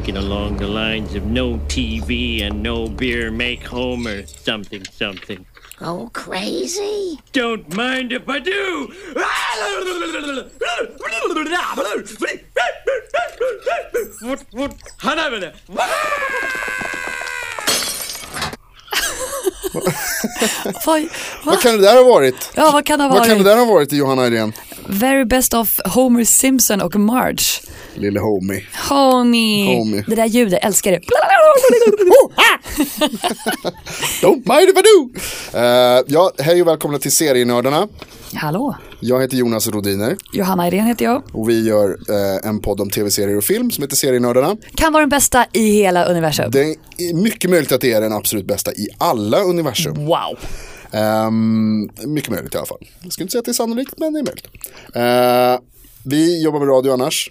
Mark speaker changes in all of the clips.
Speaker 1: Thinking along the lines of no TV and no beer make Homer something something.
Speaker 2: Go crazy?
Speaker 1: Don't mind if I do! What, what? Han är det!
Speaker 3: Vad,
Speaker 4: Vad kan det där ha varit?
Speaker 3: Ja, vad kan det ha
Speaker 4: Vad kan det
Speaker 3: varit?
Speaker 4: där ha varit i Johanna Irene?
Speaker 3: Very best of Homer Simpson och Marge.
Speaker 4: Lille homie.
Speaker 3: Homie.
Speaker 4: Homie.
Speaker 3: Det där ljudet, älskar det.
Speaker 4: Don't mind if I do! Uh, ja, hej och välkomna till Serienördarna.
Speaker 3: Hallå,
Speaker 4: Jag heter Jonas Rodiner
Speaker 3: Johanna Irene heter jag.
Speaker 4: och vi gör eh, en podd om tv-serier och film som heter Serienördarna.
Speaker 3: Kan vara den bästa i hela universum.
Speaker 4: Det är mycket möjligt att det är den absolut bästa i alla universum.
Speaker 3: Wow.
Speaker 4: Um, mycket möjligt i alla fall. Jag skulle inte säga att det är sannolikt, men det är möjligt. Uh, vi jobbar med radio annars.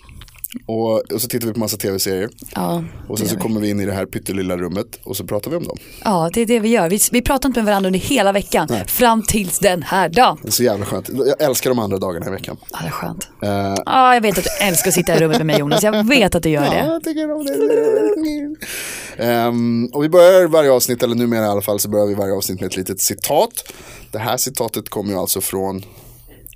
Speaker 4: Och, och så tittar vi på massa tv-serier.
Speaker 3: Ja,
Speaker 4: Och sen så
Speaker 3: vi.
Speaker 4: kommer vi in i det här pyttelilla rummet och så pratar vi om dem.
Speaker 3: ja, det är det vi gör. Vi, vi pratar inte med varandra under hela veckan.
Speaker 4: Nej.
Speaker 3: Fram tills den här dagen.
Speaker 4: Det är så jävla skönt. Jag älskar de andra dagarna i veckan.
Speaker 3: Ja, det är skönt.
Speaker 4: Eh,
Speaker 3: Ja, jag vet att du älskar att sitta i rummet med mig Jonas. Jag vet att du gör
Speaker 4: Ja,
Speaker 3: det.
Speaker 4: jag tycker om det. Ehm, och vi börjar varje avsnitt, eller numera i alla fall, så börjar vi varje avsnitt med ett litet citat. Det här citatet kommer ju alltså från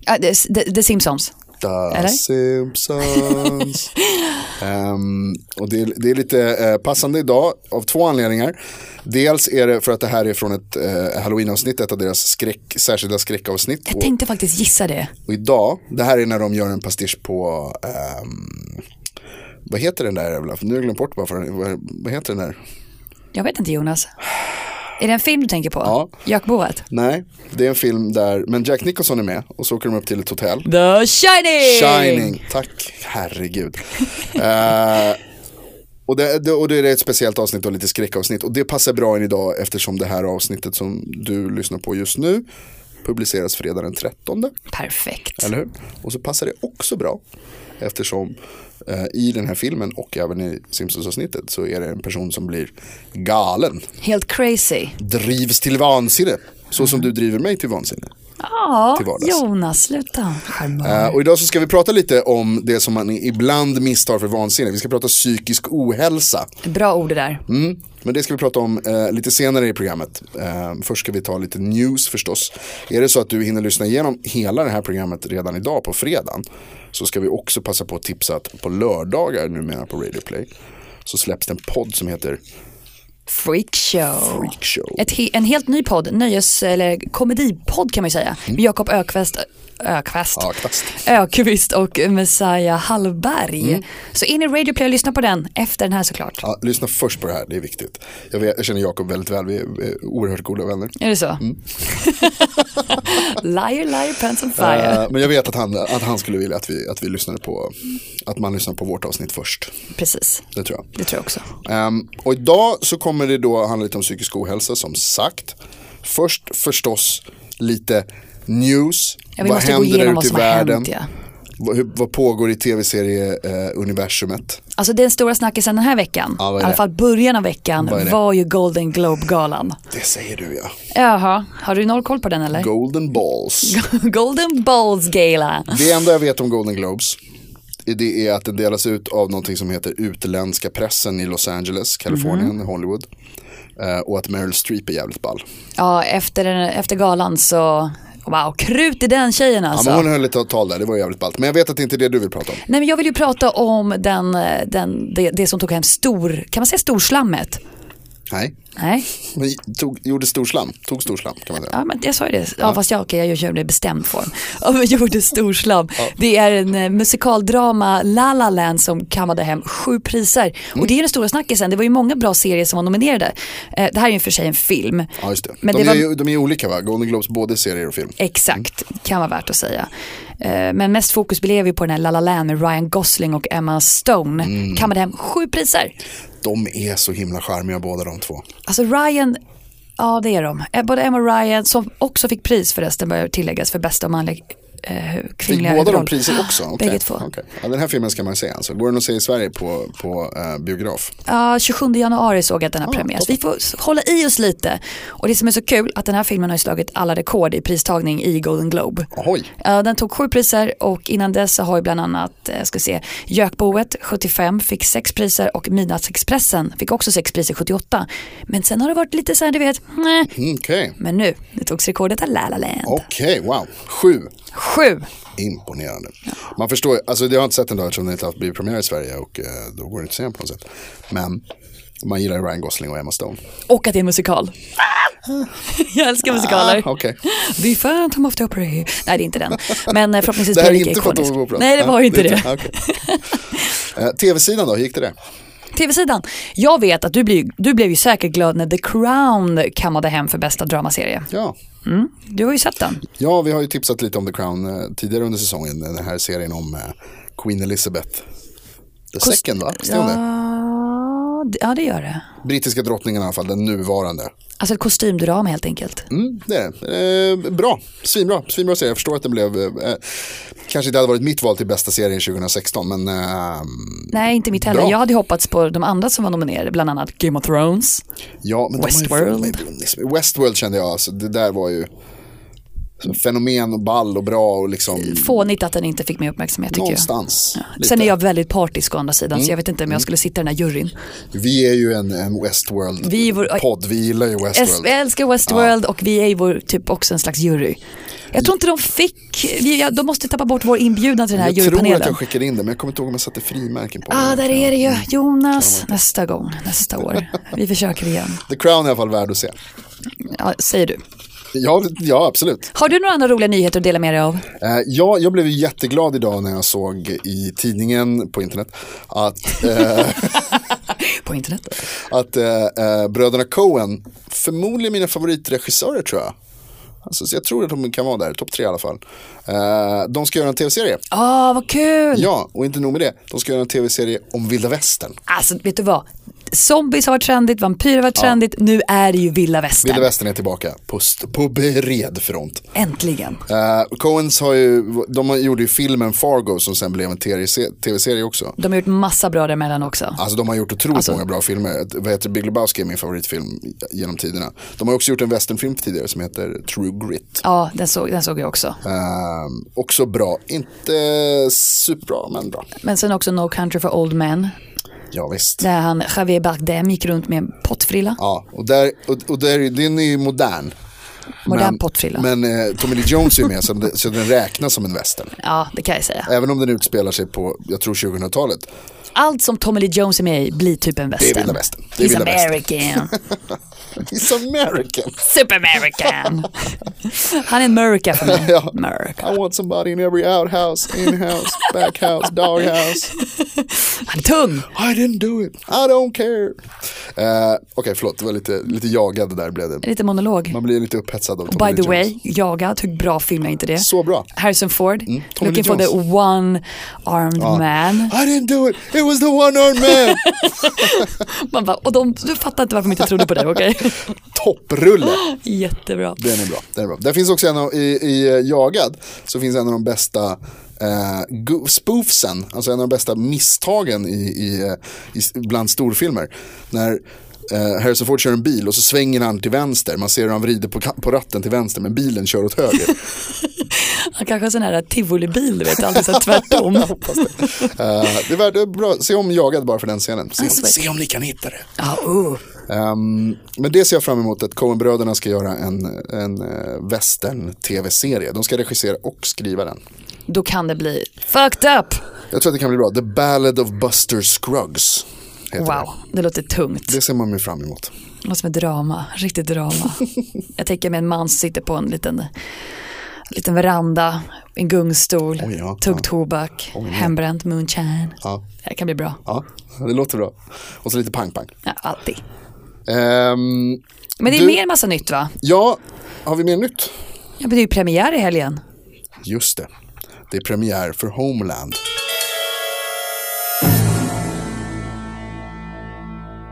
Speaker 3: Ja, det, det, The Simpsons.
Speaker 4: The
Speaker 3: Eller?
Speaker 4: Simpsons. Ehm, och det, är- det är lite eh, passande idag av två anledningar. Dels är det för att det här är från ett eh, halloween-avsnitt, ett av deras skräck, särskilda skräckavsnitt.
Speaker 3: Jag
Speaker 4: Och,
Speaker 3: tänkte faktiskt gissa det.
Speaker 4: och idag, det här är när de gör en pastisch på, ehm, vad heter den där jävla, nu har jag glömt bort varför, vad, vad heter den där?
Speaker 3: Jag vet inte Jonas. Är det en film du tänker på?
Speaker 4: Ja.
Speaker 3: Jackboet?
Speaker 4: Nej, det är en film där, men Jack Nicholson är med och så åker de upp till ett hotell.
Speaker 3: The Shining!
Speaker 4: Shining, tack, herregud. Eh, och, det, det, och det är ett speciellt avsnitt och lite skräckavsnitt. Och det passar bra in idag eftersom det här avsnittet som du lyssnar på just nu publiceras fredag den 13.
Speaker 3: Perfekt.
Speaker 4: Eller hur? Och så passar det också bra eftersom i den här filmen och även i Simpsons-avsnittet så är det en person som blir galen.
Speaker 3: Helt crazy.
Speaker 4: Drivs till vansinne. Så som du driver mig till vansinne.
Speaker 3: Ja,
Speaker 4: Till vardags.
Speaker 3: Jonas, sluta.
Speaker 4: Eh, och idag så ska vi prata lite om det som man ibland misstar för vansinne. Vi ska prata psykisk ohälsa.
Speaker 3: Bra ord det där.
Speaker 4: Mm. Men det ska vi prata om eh, lite senare i programmet. Eh, först ska vi ta lite news förstås. Är det så att du hinner lyssna igenom hela det här programmet redan idag på fredagen så ska vi också passa på att tipsa att på lördagar numera på Radio Play så släpps det en podd som heter
Speaker 3: Freak show.
Speaker 4: Freak Show.
Speaker 3: Ett he- en helt ny podd, nöjes eller komedipodd kan man ju säga. Med Jakob Ökvist, Ökvist,
Speaker 4: Mm.
Speaker 3: Ökvist och Messiah Hallberg.
Speaker 4: Mm.
Speaker 3: Så in i Radio Play och lyssna på den efter den här såklart.
Speaker 4: Ja, lyssna först på det här, det är viktigt. Jag, vet, jag känner Jakob väldigt väl, vi är oerhört goda vänner.
Speaker 3: Är det så?
Speaker 4: Mm.
Speaker 3: liar, liar, pants on fire.
Speaker 4: Eh, men jag vet att han, att han skulle vilja att vi, att vi lyssnade på, att man lyssnar på vårt avsnitt först.
Speaker 3: Precis,
Speaker 4: Det tror jag.
Speaker 3: det tror jag också.
Speaker 4: Ehm, och idag så kommer det då handla lite om psykisk ohälsa som sagt. Först förstås lite news.
Speaker 3: Ja, vi måste gå igenom vad som har hänt. Ja.
Speaker 4: Vad, vad pågår i tv-serieuniversumet?
Speaker 3: Alltså den stora snackisen den här veckan,
Speaker 4: Ja, vad
Speaker 3: i alla fall början av veckan,
Speaker 4: Vad
Speaker 3: var ju Golden Globe-galan.
Speaker 4: det säger du ja.
Speaker 3: Jaha, har du noll koll på den eller?
Speaker 4: Golden balls.
Speaker 3: Golden Balls Gala.
Speaker 4: det enda jag vet om Golden Globes det är att den delas ut av någonting som heter utländska pressen i Los Angeles, Kalifornien,
Speaker 3: Mhm.
Speaker 4: Hollywood. Eh, och att Meryl Streep är jävligt ball.
Speaker 3: Ja, efter, efter galan så, wow, krut i den tjejen
Speaker 4: Ja,
Speaker 3: alltså.
Speaker 4: men hon höll ett tal där, det var jävligt ballt. Men jag vet att det inte är det du vill prata om.
Speaker 3: Nej men jag vill ju prata om den, den, det, det som tog hem stor, kan man säga storslammet?
Speaker 4: Nej.
Speaker 3: Nej,
Speaker 4: Men tog, gjorde storslam, tog storslam kan man säga.
Speaker 3: ja, men jag sa ju det. Ja, fast jag, okej, jag kör det i bestämd form. Ja, men gjorde storslam. Det är en eh, musikaldrama, La La Land, som kammade hem sju priser.
Speaker 4: Mm.
Speaker 3: Och det är den stora snackisen. Det var ju många bra serier som var nominerade. Eh, det här är ju för sig en film.
Speaker 4: Ja, just det.
Speaker 3: Men
Speaker 4: de,
Speaker 3: det
Speaker 4: är
Speaker 3: var-
Speaker 4: ju, de är olika va? Golden Globes både serier och film.
Speaker 3: Exakt, kan vara värt att säga. Eh, Men mest fokus blev ju på den här La La Land med Ryan Gosling och Emma Stone.
Speaker 4: Mm.
Speaker 3: Kammade hem sju priser.
Speaker 4: De är så himla charmiga båda de två.
Speaker 3: Alltså Ryan, ja det är de. Eh, både Emma och Ryan, som också fick pris förresten, bör tilläggas, för bästa manliga eh,
Speaker 4: Fick
Speaker 3: kvinnliga
Speaker 4: båda de priser också? Okej.
Speaker 3: Bägge två.
Speaker 4: Okej. Ja, den här filmen ska man se alltså. Går den att se i Sverige på, på eh, biograf?
Speaker 3: Ja, 27 januari såg jag att den har
Speaker 4: Ja,
Speaker 3: premiär. Vi får hålla i oss lite. Och det som är så kul att den här filmen har slagit alla rekord i pristagning i Golden Globe.
Speaker 4: Ohoj.
Speaker 3: Ja, den tog sju priser och innan dess har ju bland annat, eh, ska se, Jökboet 75 fick sex priser och Midnattsexpressen fick också sex priser 78. Men sen har det varit lite så här, du vet, nej.
Speaker 4: Mm, Okej,
Speaker 3: Men nu, det togs rekordet av La La Land.
Speaker 4: Okej, wow. Sju.
Speaker 3: Sju!
Speaker 4: Imponerande. Man förstår, alltså jag har inte sett den då eftersom den inte har blivit premiär i Sverige och eh, då går det inte att se den på något sätt. Men man gillar Ryan Gosling och Emma Stone.
Speaker 3: Och att det är en musikal. Jag älskar musikaler.
Speaker 4: Ah, Okej.
Speaker 3: The Phantom of the Opera. Nej, det är inte den. Men eh, förhoppningsvis
Speaker 4: Det här är
Speaker 3: blir det
Speaker 4: inte
Speaker 3: lika
Speaker 4: Phantom
Speaker 3: ikoniskt.
Speaker 4: of Opera.
Speaker 3: Nej, det var
Speaker 4: Ah,
Speaker 3: inte det.
Speaker 4: inte- okej. Eh, Tv-sidan då, hur gick det där?
Speaker 3: Tv-sidan. Jag vet att du, blir, du blev ju säkert glad när The Crown kammade hem för bästa dramaserie.
Speaker 4: Ja.
Speaker 3: Du har ju sett den.
Speaker 4: ja, vi har ju tipsat lite om The Crown eh, tidigare under säsongen. Den här serien om eh, Queen Elizabeth. The
Speaker 3: Kost-
Speaker 4: second va? Det-
Speaker 3: ja, det gör det.
Speaker 4: Brittiska drottningen i alla fall, den nuvarande.
Speaker 3: Alltså ett kostymdram helt enkelt.
Speaker 4: Mm, det är det. Eh, bra, svinbra, svinbra serie. Jag förstår att den blev, eh, kanske inte hade varit mitt val till bästa serien 2016, men eh,
Speaker 3: Nej, inte mitt heller.
Speaker 4: Bra.
Speaker 3: Jag hade hoppats på de andra som var nominerade, bland annat Game of Thrones.
Speaker 4: ja.
Speaker 3: Westworld.
Speaker 4: Westworld kände jag, alltså, det där var ju fenomen och ball och bra och liksom
Speaker 3: Fånigt att den inte fick mer uppmärksamhet tycker
Speaker 4: någonstans.
Speaker 3: jag.
Speaker 4: lite.
Speaker 3: Sen är jag väldigt partisk å andra sidan
Speaker 4: Mm.
Speaker 3: så jag vet inte om jag skulle sitta i den här juryn.
Speaker 4: Vi är ju en, en Westworld-podd,
Speaker 3: Vi vår-
Speaker 4: vi gillar ju
Speaker 3: Jag
Speaker 4: Westworld.
Speaker 3: älskar Westworld och vi är ju vår, typ också en slags jury. Jag tror inte de fick, vi, ja, de måste tappa bort vår inbjudan till den här
Speaker 4: Jag tror att
Speaker 3: jurypanelen.
Speaker 4: jag skickade in det, men jag kommer inte ihåg om jag satte frimärken på
Speaker 3: ah,
Speaker 4: det.
Speaker 3: där är det ju. Jonas, nästa gång, nästa år. Vi försöker igen.
Speaker 4: The Crown är i alla fall värd att se.
Speaker 3: Ja, säger du.
Speaker 4: Ja, ja absolut.
Speaker 3: Har du några andra roliga nyheter att dela med dig av?
Speaker 4: Eh, ja, jag blev jätteglad idag när jag såg i tidningen på internet att, eh,
Speaker 3: På internet?
Speaker 4: att eh, eh, bröderna Coen, förmodligen mina favoritregissörer tror jag. Alltså, så jag tror att de kan vara där, topp tre i alla fall. Eh, de ska göra en tv-serie.
Speaker 3: Ah, vad kul!
Speaker 4: Ja, och inte nog med det. De ska göra en tv-serie om vilda västern.
Speaker 3: Alltså, vet du vad? Zombies har varit trendigt, vampyrer har varit trendigt, nu är det ju vilda västern.
Speaker 4: Vilda västern är tillbaka på, på bred front.
Speaker 3: Äntligen.
Speaker 4: Uh, Coens har ju, de gjorde ju filmen Fargo som sen blev en tv-se- tv-serie också.
Speaker 3: De har gjort massa bra däremellan också.
Speaker 4: Alltså de har gjort otroligt
Speaker 3: Alltså-
Speaker 4: många bra filmer. Vad heter Big Lebowski är min favoritfilm genom tiderna. De har också gjort en westernfilm tidigare som heter True Grit.
Speaker 3: Ja, den såg, den såg jag också.
Speaker 4: Ehm, också bra, inte superbra men bra.
Speaker 3: Men sen också No Country for Old Men.
Speaker 4: Ja visst.
Speaker 3: Där han, Javier Bardem gick runt med en pottfrilla.
Speaker 4: Ja, och, där, och, och där, den är ju modern.
Speaker 3: Modern
Speaker 4: men,
Speaker 3: pottfrilla.
Speaker 4: Men eh, Tommy Lee Jones är med så, det, så den räknas som en western.
Speaker 3: Ja, det kan jag säga.
Speaker 4: Även om den utspelar sig på, jag tror 2000-talet.
Speaker 3: Allt som Tommy Lee Jones är med i blir typ en
Speaker 4: Det är
Speaker 3: western.
Speaker 4: vilda västern. Det är
Speaker 3: He's
Speaker 4: vilda västern.
Speaker 3: American.
Speaker 4: He's American.
Speaker 3: Super American. Han är en America för mig.
Speaker 4: Ja.
Speaker 3: America.
Speaker 4: I want somebody in every outhouse, in-house, backhouse, doghouse.
Speaker 3: Han är tung.
Speaker 4: I didn't do it, I don't care. Uh, Okej, förlåt, det var lite, lite jagad där blev det.
Speaker 3: Lite monolog.
Speaker 4: Man blir lite upphetsad av Tommy
Speaker 3: by the
Speaker 4: Lee Jones.
Speaker 3: way, Jagad, hur bra film är inte det?
Speaker 4: Så bra.
Speaker 3: Harrison Ford,
Speaker 4: Tommy
Speaker 3: looking
Speaker 4: Lee
Speaker 3: for the
Speaker 4: Jones.
Speaker 3: one-armed man.
Speaker 4: I didn't do it, it was the one-armed man.
Speaker 3: Man bara, och de, du fattar inte varför de inte trodde på det, okej?
Speaker 4: Topprulle.
Speaker 3: Jättebra.
Speaker 4: Den är bra. Den är bra. Där finns också en av, i, i eh, Jagad så finns en av de bästa eh, spoofsen, alltså en av de bästa misstagen i, i, eh, i, bland storfilmer. När eh, Harrison Ford kör en bil och så svänger han till vänster, man ser hur han vrider på, på ratten till vänster men bilen kör åt höger.
Speaker 3: Han kanske har sån här tivolibil, du vet, alltid så tvärtom.
Speaker 4: Jag hoppas det. Eh, det det är bra, se om Jagad bara för den scenen. Se,
Speaker 3: sweet.
Speaker 4: se om ni kan hitta det.
Speaker 3: Ja, uh.
Speaker 4: Ehm, men det ser jag fram emot att Coen-bröderna ska göra en, en uh, western-tv-serie. De ska regissera och skriva den.
Speaker 3: Då kan det bli fucked up.
Speaker 4: Jag tror att det kan bli bra. The Ballad of Buster Scruggs.
Speaker 3: Wow, det låter tungt.
Speaker 4: Det. det ser man ju fram emot.
Speaker 3: Något som är drama, riktigt drama. Jag tänker mig en man som sitter på en liten, liten veranda, en gungstol,
Speaker 4: Oj, ja.
Speaker 3: tugg tobak,
Speaker 4: Oj, ja.
Speaker 3: hembränt moonshine.
Speaker 4: Ja.
Speaker 3: Det kan bli bra.
Speaker 4: ja, det låter bra. Och så lite pang-pang.
Speaker 3: Ja, alltid.
Speaker 4: Ehm,
Speaker 3: Men det är
Speaker 4: Du-
Speaker 3: mer massa nytt va?
Speaker 4: ja, har vi mer nytt?
Speaker 3: Ja, men det är ju premiär i helgen.
Speaker 4: Just det. Det är premiär för Homeland.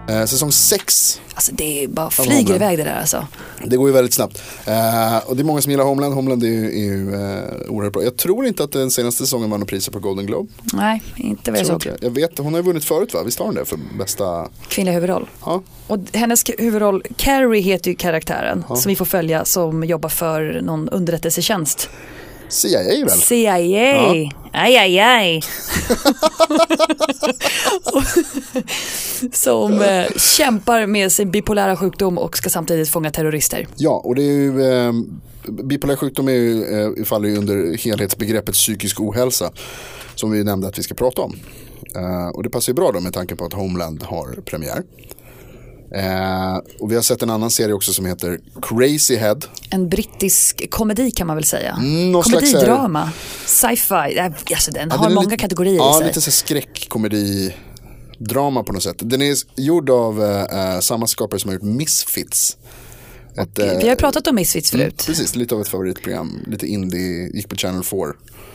Speaker 4: Eh, säsong 6.
Speaker 3: Alltså det är bara flyger iväg det där alltså.
Speaker 4: Det går ju väldigt snabbt. Eh, och det är många som gillar Homeland. Homeland är ju, är ju eh, oerhört bra. Jag tror inte att den senaste säsongen vann priser på Golden Globe.
Speaker 3: Nej, inte vad jag
Speaker 4: Tror
Speaker 3: såg.
Speaker 4: jag. jag vet, hon har ju vunnit förut va? Visst har hon det för bästa?
Speaker 3: Kvinnlig huvudroll.
Speaker 4: Ja,
Speaker 3: Och hennes huvudroll, Carrie heter ju karaktären som vi får följa som jobbar för någon underrättelsetjänst.
Speaker 4: CIA väl?
Speaker 3: CIA, aj aj aj. som eh, kämpar med sin bipolära sjukdom och ska samtidigt fånga terrorister.
Speaker 4: Ja, och det är ju, eh, bipolär sjukdom är ju, eh, faller ju under helhetsbegreppet psykisk ohälsa. Som vi nämnde att vi ska prata om. Eh, och det passar ju bra då med tanke på att Homeland har premiär. Eh, och vi har sett en annan serie också som heter Crazy Head.
Speaker 3: En brittisk komedi kan man väl säga.
Speaker 4: Mm,
Speaker 3: Komedidrama, sci-fi, äh, alltså den
Speaker 4: Ja,
Speaker 3: har
Speaker 4: den
Speaker 3: många
Speaker 4: lite-
Speaker 3: kategorier
Speaker 4: Ja,
Speaker 3: i sig.
Speaker 4: lite så här skräckkomedi-drama på något sätt. Den är gjord av eh, samma skapare som har gjort Misfits. Ett, eh,
Speaker 3: Vi har ju pratat om Misfits
Speaker 4: mm,
Speaker 3: förut.
Speaker 4: precis, lite av ett favoritprogram. Lite indie, gick på Channel 4.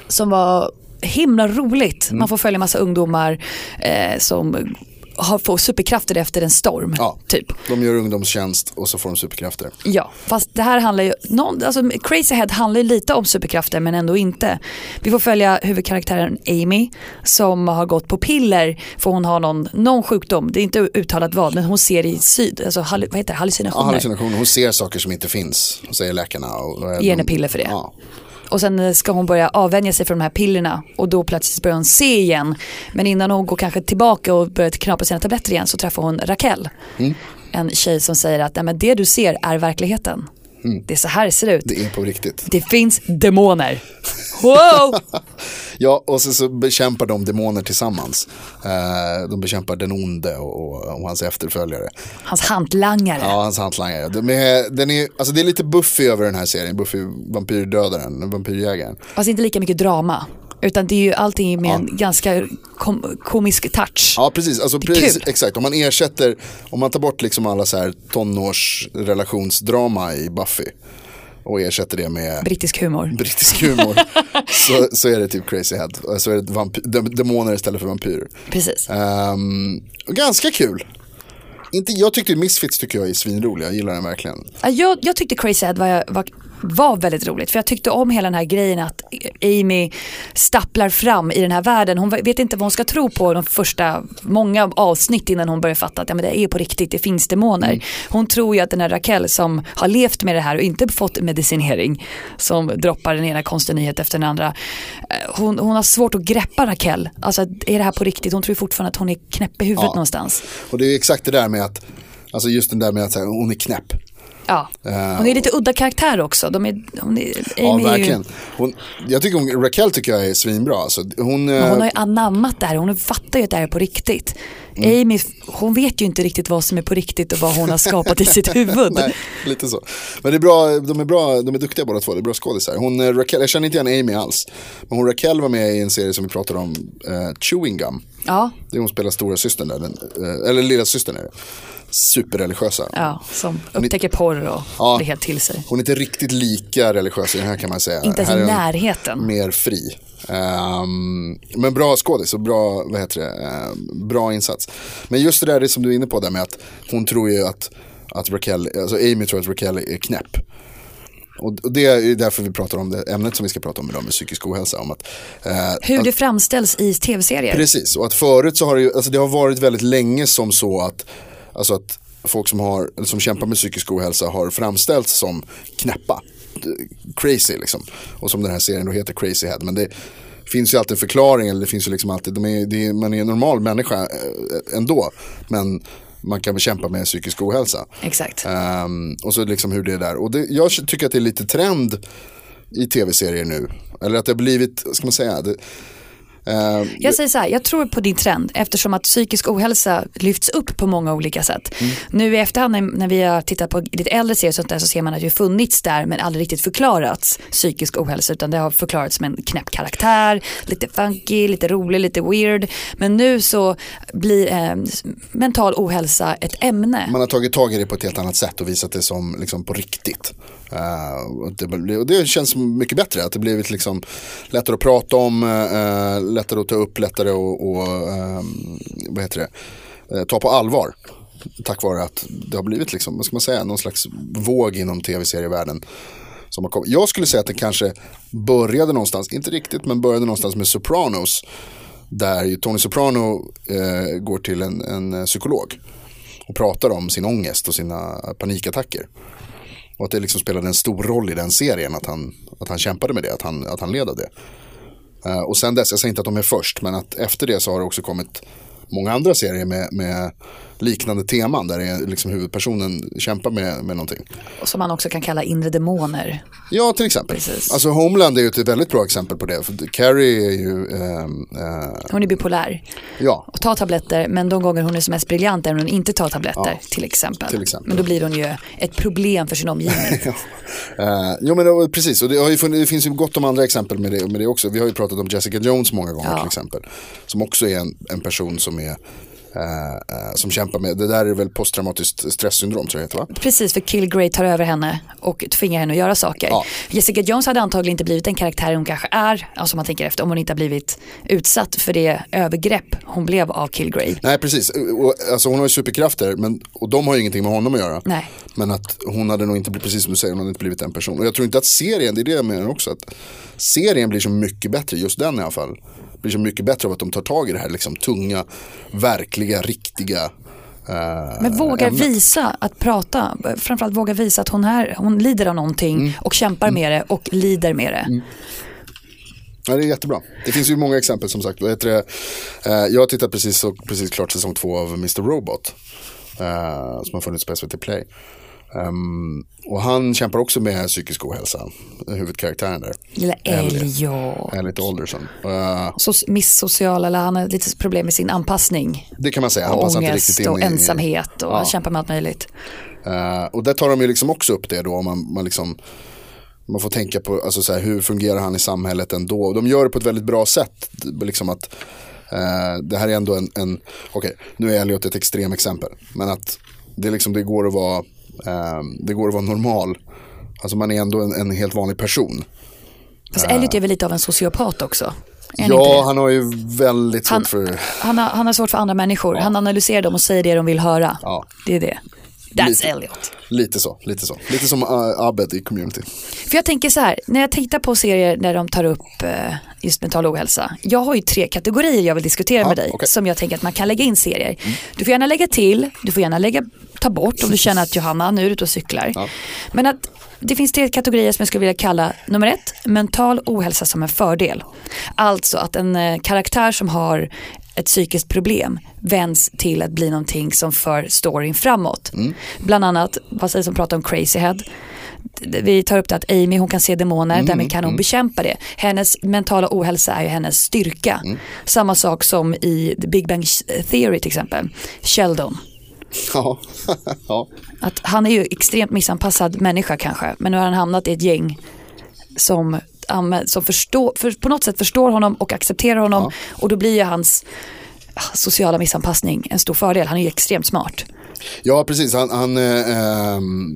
Speaker 3: som var himla roligt. Man får följa massa ungdomar eh, som har, får superkrafter efter en storm.
Speaker 4: Ja.
Speaker 3: Typ.
Speaker 4: De gör ungdomstjänst och så får de superkrafter.
Speaker 3: Ja, fast det här handlar ju, någon, alltså Crazy Head handlar ju lite om superkrafter men ändå inte. Vi får följa huvudkaraktären Amy som har gått på piller för hon har någon, någon sjukdom, det är inte uttalat vad, men hon ser i syd, alltså vad heter det,
Speaker 4: Ja,
Speaker 3: hallucinationer.
Speaker 4: hallucinationer. Hon ser saker som inte finns, säger läkarna. Och, och
Speaker 3: Ge henne piller för det.
Speaker 4: Ja.
Speaker 3: Och sen ska hon börja avvänja sig från de här pillerna och då plötsligt börjar hon se igen. Men innan hon går kanske tillbaka och börjar knapra sina tabletter igen så träffar hon Raquel.
Speaker 4: Mm.
Speaker 3: En tjej som säger att Nej, men det du ser är verkligheten. Det är så här det ser ut.
Speaker 4: Mm. Det är på riktigt.
Speaker 3: Det finns demoner. Wow!
Speaker 4: Ja, och så, så bekämpar de demoner tillsammans. Eh, de bekämpar den onde och, och, och hans efterföljare.
Speaker 3: Hans hantlangare.
Speaker 4: Ja, hans hantlangare. De är, den är, alltså det är lite Buffy över den här serien. Buffy vampyrdödaren, vampyrjägaren.
Speaker 3: Fast inte lika mycket drama. Utan det är ju allting med en ganska kom komisk touch.
Speaker 4: Ja, precis. Alltså, precis exakt. Om man ersätter, om man tar bort liksom alla så här tonårsrelationsdrama i Buffy och ersätter det med
Speaker 3: Brittisk humor.
Speaker 4: brittisk humor så, så är det typ crazy head. Så är det vampy- dem- demoner istället för vampyrer.
Speaker 3: Precis.
Speaker 4: Och ganska kul. Inte, jag tyckte Misfits tycker jag är svinrolig, jag gillar den verkligen.
Speaker 3: Ja, Jag, jag tyckte Crazy Head var, var, var väldigt roligt för jag tyckte om hela den här grejen att Amy stapplar fram i den här världen. Hon vet inte vad hon ska tro på de första många avsnitt innan hon börjar fatta att ja, men det är på riktigt, det finns demoner. Hon tror ju att den här Raquel som har levt med det här och inte fått medicinering som droppar den ena konstiga nyhet efter den andra. eh, Hon, hon har svårt att greppa Raquel. Alltså är det här på riktigt? Hon tror fortfarande att hon är knäpp i huvudet
Speaker 4: Ja.
Speaker 3: någonstans.
Speaker 4: Och det är exakt det där med att, alltså just den där med att säga, hon är knäpp.
Speaker 3: Ja. Hon är lite udda karaktär också. De är, hon är,
Speaker 4: Ja,
Speaker 3: Amy ju-
Speaker 4: verkligen. Hon, jag tycker hon, Raquel tycker jag är svinbra. Alltså, hon,
Speaker 3: Men
Speaker 4: eh,
Speaker 3: hon har ju anammat det här, hon fattar ju att det här är på riktigt.
Speaker 4: Mm.
Speaker 3: Amy, hon vet ju inte riktigt vad som är på riktigt och vad hon har skapat i sitt huvud.
Speaker 4: Nej, lite så. Men det är bra, de är bra, de är duktiga båda två, det är bra skådisar. Hon, eh, Raquel, jag känner inte igen Amy alls. Men hon Raquel var med i en serie som vi pratade om, eh, Chewing Gum.
Speaker 3: Ja,
Speaker 4: Det är hon spelar stora systern där, den, eh, eller lilla systern är det. Superreligiösa.
Speaker 3: ja, som upptäcker porr och
Speaker 4: Ja.
Speaker 3: blir helt till sig.
Speaker 4: Hon är inte riktigt lika religiös i den här kan man säga.
Speaker 3: Inte ens i närheten.
Speaker 4: Mer fri. Ehm, men bra skådis och bra, vad heter det, Ehm, bra insats. Men just det där det som du är inne på där med att hon tror ju att, att Raquel, alltså Amy tror att Raquel är knäpp. Och det är därför vi pratar om det ämnet som vi ska prata om idag med psykisk ohälsa. Om att, eh,
Speaker 3: Hur
Speaker 4: att,
Speaker 3: det framställs i tv-serier.
Speaker 4: Precis, och att förut så har det ju, alltså det har varit väldigt länge som så att, alltså att folk som, har, som kämpar med psykisk ohälsa har framställts som knäppa. Crazy liksom. Och som den här serien då heter Crazy Head. Men det finns ju alltid en förklaring, eller det finns ju liksom alltid, de är, det är, man är en normal människa eh, ändå. Men man kan bekämpa med psykisk ohälsa.
Speaker 3: Exakt.
Speaker 4: Ehm, och så liksom hur det är där. Och det, jag tycker att det är lite trend i tv-serier nu. Eller att det har blivit, ska man säga, det, Eh,
Speaker 3: Jag säger så här, jag tror på din trend eftersom att psykisk ohälsa lyfts upp på många olika sätt.
Speaker 4: Mm.
Speaker 3: Nu i efterhand när, när vi har tittat på lite äldre serier sånt där så ser man att det har funnits där men aldrig riktigt förklarats psykisk ohälsa utan det har förklarats med en knäpp karaktär, lite funky, lite rolig, lite weird. Men nu så blir eh, mental ohälsa ett ämne.
Speaker 4: man har tagit tag i det på ett helt annat sätt och visat det som liksom, på riktigt. Uh, det, det känns mycket bättre, att det blivit liksom lättare att prata om, uh, lättare att ta upp, lättare att och, ehm, vad heter det? Eh, ta på allvar. Tack vare att det har blivit liksom, vad ska man säga, någon slags våg inom tv-serievärlden. Som har kommit. Jag skulle säga att det kanske började någonstans, inte riktigt, men började någonstans med Sopranos. Där ju Tony Soprano går till en, en psykolog och pratar om sin ångest och sina panikattacker. Och att det liksom spelade en stor roll i den serien att han, att han kämpade med det, att han, att han led av det. Uh, och sen dess, jag säger inte att de är först, men att efter det så har det också kommit många andra serier med, med liknande teman där det är liksom huvudpersonen kämpar med, med någonting.
Speaker 3: Som man också kan kalla inre demoner.
Speaker 4: Ja, till exempel.
Speaker 3: Precis.
Speaker 4: Alltså Homeland är ju ett väldigt bra exempel på det. För Carrie är ju, ehm, eh,
Speaker 3: Hon är bipolär
Speaker 4: ja,
Speaker 3: och tar tabletter men de gånger hon är som mest briljant är när hon inte tar tabletter till, exempel.
Speaker 4: till exempel.
Speaker 3: Men då blir hon ju ett problem för sin omgivning.
Speaker 4: Eh, jo men det, precis, och det, funnits, det finns ju gott om andra exempel med det, med det också. Vi har ju pratat om Jessica Jones många gånger
Speaker 3: Ja.
Speaker 4: till exempel. Som också är en, en person som är eh, eh, som kämpar med, det där är väl posttraumatiskt stresssyndrom tror jag heter va?
Speaker 3: Precis, för Kilgrave tar över henne och tvingar henne att göra saker.
Speaker 4: Ja.
Speaker 3: Jessica Jones hade antagligen inte blivit den karaktär hon kanske är, alltså man tänker efter, om hon inte har blivit utsatt för det övergrepp hon blev av Kilgrave.
Speaker 4: Nej precis, och, alltså, hon har ju superkrafter men, och de har ju ingenting med honom att göra.
Speaker 3: Nej.
Speaker 4: Men att hon hade nog inte blivit, precis som du säger, hon hade inte blivit en person. Och jag tror inte att serien, det är det jag menar också, att serien blir så mycket bättre, just den i alla fall, blir så mycket bättre av att de tar tag i det här liksom tunga, verkliga, riktiga eh,
Speaker 3: Men vågar
Speaker 4: ämnet.
Speaker 3: visa att prata, framförallt vågar visa att hon, här, hon lider av någonting
Speaker 4: Mm.
Speaker 3: och kämpar med det och lider med det.
Speaker 4: Ja, det är jättebra. Det finns ju många exempel som sagt. Vad det? Eh, jag har tittat precis, precis klart säsong två av Mr. Robot. eh, som har funnits på SVT Play. Ehm, och han kämpar också med psykisk ohälsa. Huvudkaraktären där.
Speaker 3: Lilla
Speaker 4: Elliot.
Speaker 3: Elliot.
Speaker 4: Alderson. Eh,
Speaker 3: Så misssocial eller han har lite problem med sin anpassning.
Speaker 4: det kan man säga. Han
Speaker 3: Och
Speaker 4: passar inte riktigt
Speaker 3: ångest
Speaker 4: in
Speaker 3: och ensamhet och
Speaker 4: Ja.
Speaker 3: han kämpar med allt möjligt.
Speaker 4: Eh, och där tar de ju liksom också upp det då. Man, man, liksom, man får tänka på alltså så här, hur fungerar han i samhället ändå. De gör det på ett väldigt bra sätt. Liksom att, eh, det här är ändå en, en okej nu är Elliot ett extremexempel. Men att det, liksom, det, går att vara, det går att vara normal. Alltså man är ändå en, en helt vanlig person.
Speaker 3: Fast Elliot är väl lite av en sociopat också?
Speaker 4: Ja, han har ju väldigt svårt
Speaker 3: han,
Speaker 4: för...
Speaker 3: han, har, han har svårt för andra människor. Han analyserar dem och säger det de vill höra.
Speaker 4: Ja.
Speaker 3: Det är det. That's
Speaker 4: Lite.
Speaker 3: Elliot.
Speaker 4: Lite så, lite så. Lite som uh, Abed i community.
Speaker 3: För jag tänker så här, när jag tittar på serier där de tar upp eh, just mental ohälsa. Jag har ju tre kategorier jag vill diskutera
Speaker 4: Ja,
Speaker 3: med dig
Speaker 4: okej.
Speaker 3: som jag tänker att man kan lägga in serier. Du får gärna lägga till, du får gärna lägga, ta bort om du känner att Johanna, nu är du ute och cyklar. Men att det finns tre kategorier som jag skulle vilja kalla nummer ett, mental ohälsa som en fördel. Alltså att en eh, karaktär som har ett psykiskt problem vänds till att bli någonting som för storyn framåt. Bland annat, vad sägs om pratar om Crazy Head. Vi tar upp det att Amy hon kan se demoner, därmed kan hon bekämpa det. Hennes mentala ohälsa är ju hennes styrka. Samma sak som i The Big Bang Theory till exempel. Sheldon.
Speaker 4: Ja. ja.
Speaker 3: Att han är ju extremt missanpassad människa kanske, men nu har han hamnat i ett gäng som, som förstår, för, på något sätt förstår honom och accepterar honom och då blir ju hans ah, sociala missanpassning en stor fördel. Han är ju extremt smart.
Speaker 4: Ja, precis. Han, han,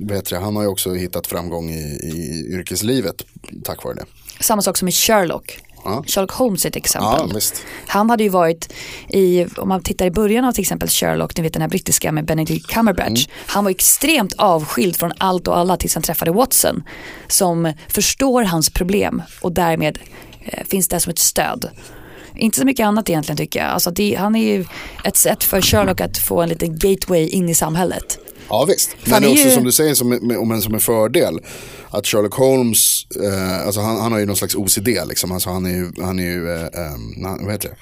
Speaker 4: vad heter det? han har ju också hittat framgång i, i yrkeslivet tack vare det.
Speaker 3: Samma sak som i Sherlock.
Speaker 4: Ja.
Speaker 3: Sherlock Holmes är ett exempel.
Speaker 4: Ja.
Speaker 3: Han hade ju varit i, om man tittar i början av till exempel Sherlock, ni vet den här brittiska med Benedict Cumberbatch. Han var extremt avskild från allt och alla tills han träffade Watson. Som förstår hans problem och därmed eh, finns där som ett stöd. Inte så mycket annat egentligen tycker jag. Alltså det, han är ju ett sätt för Sherlock att få en liten gateway in i samhället.
Speaker 4: Ja visst, men också som du säger som, med, om en, som en fördel. Att Sherlock Holmes, eh, alltså han, han har ju någon slags OCD liksom. Alltså han är ju, han är ju eh, eh, han, vad heter det?